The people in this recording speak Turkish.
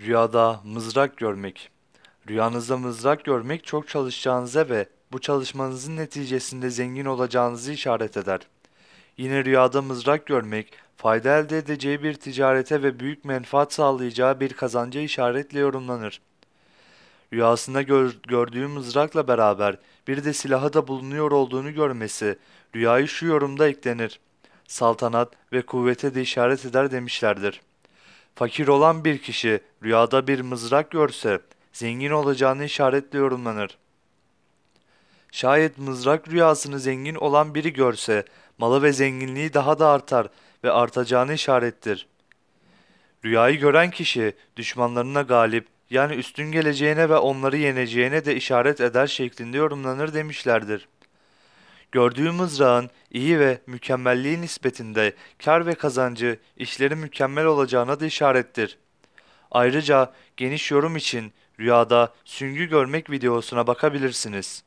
Rüyada mızrak görmek. Rüyanızda mızrak görmek çok çalışacağınıza ve bu çalışmanızın neticesinde zengin olacağınızı işaret eder. Yine rüyada mızrak görmek, fayda elde edeceği bir ticarete ve büyük menfaat sağlayacağı bir kazanca işaretle yorumlanır. Rüyasında gör- gördüğü mızrakla beraber bir de silahı da bulunuyor olduğunu görmesi, rüyayı şu yorumda eklenir. Saltanat ve kuvvete de işaret eder demişlerdir. Fakir olan bir kişi rüyada bir mızrak görse zengin olacağını işaretle yorumlanır. Şayet mızrak rüyasını zengin olan biri görse malı ve zenginliği daha da artar ve artacağını işarettir. Rüyayı gören kişi düşmanlarına galip yani üstün geleceğine ve onları yeneceğine de işaret eder şeklinde yorumlanır demişlerdir. Gördüğü mızrağın iyi ve mükemmelliği nispetinde kar ve kazancı işleri mükemmel olacağına da işarettir. Ayrıca geniş yorum için rüyada süngü görmek videosuna bakabilirsiniz.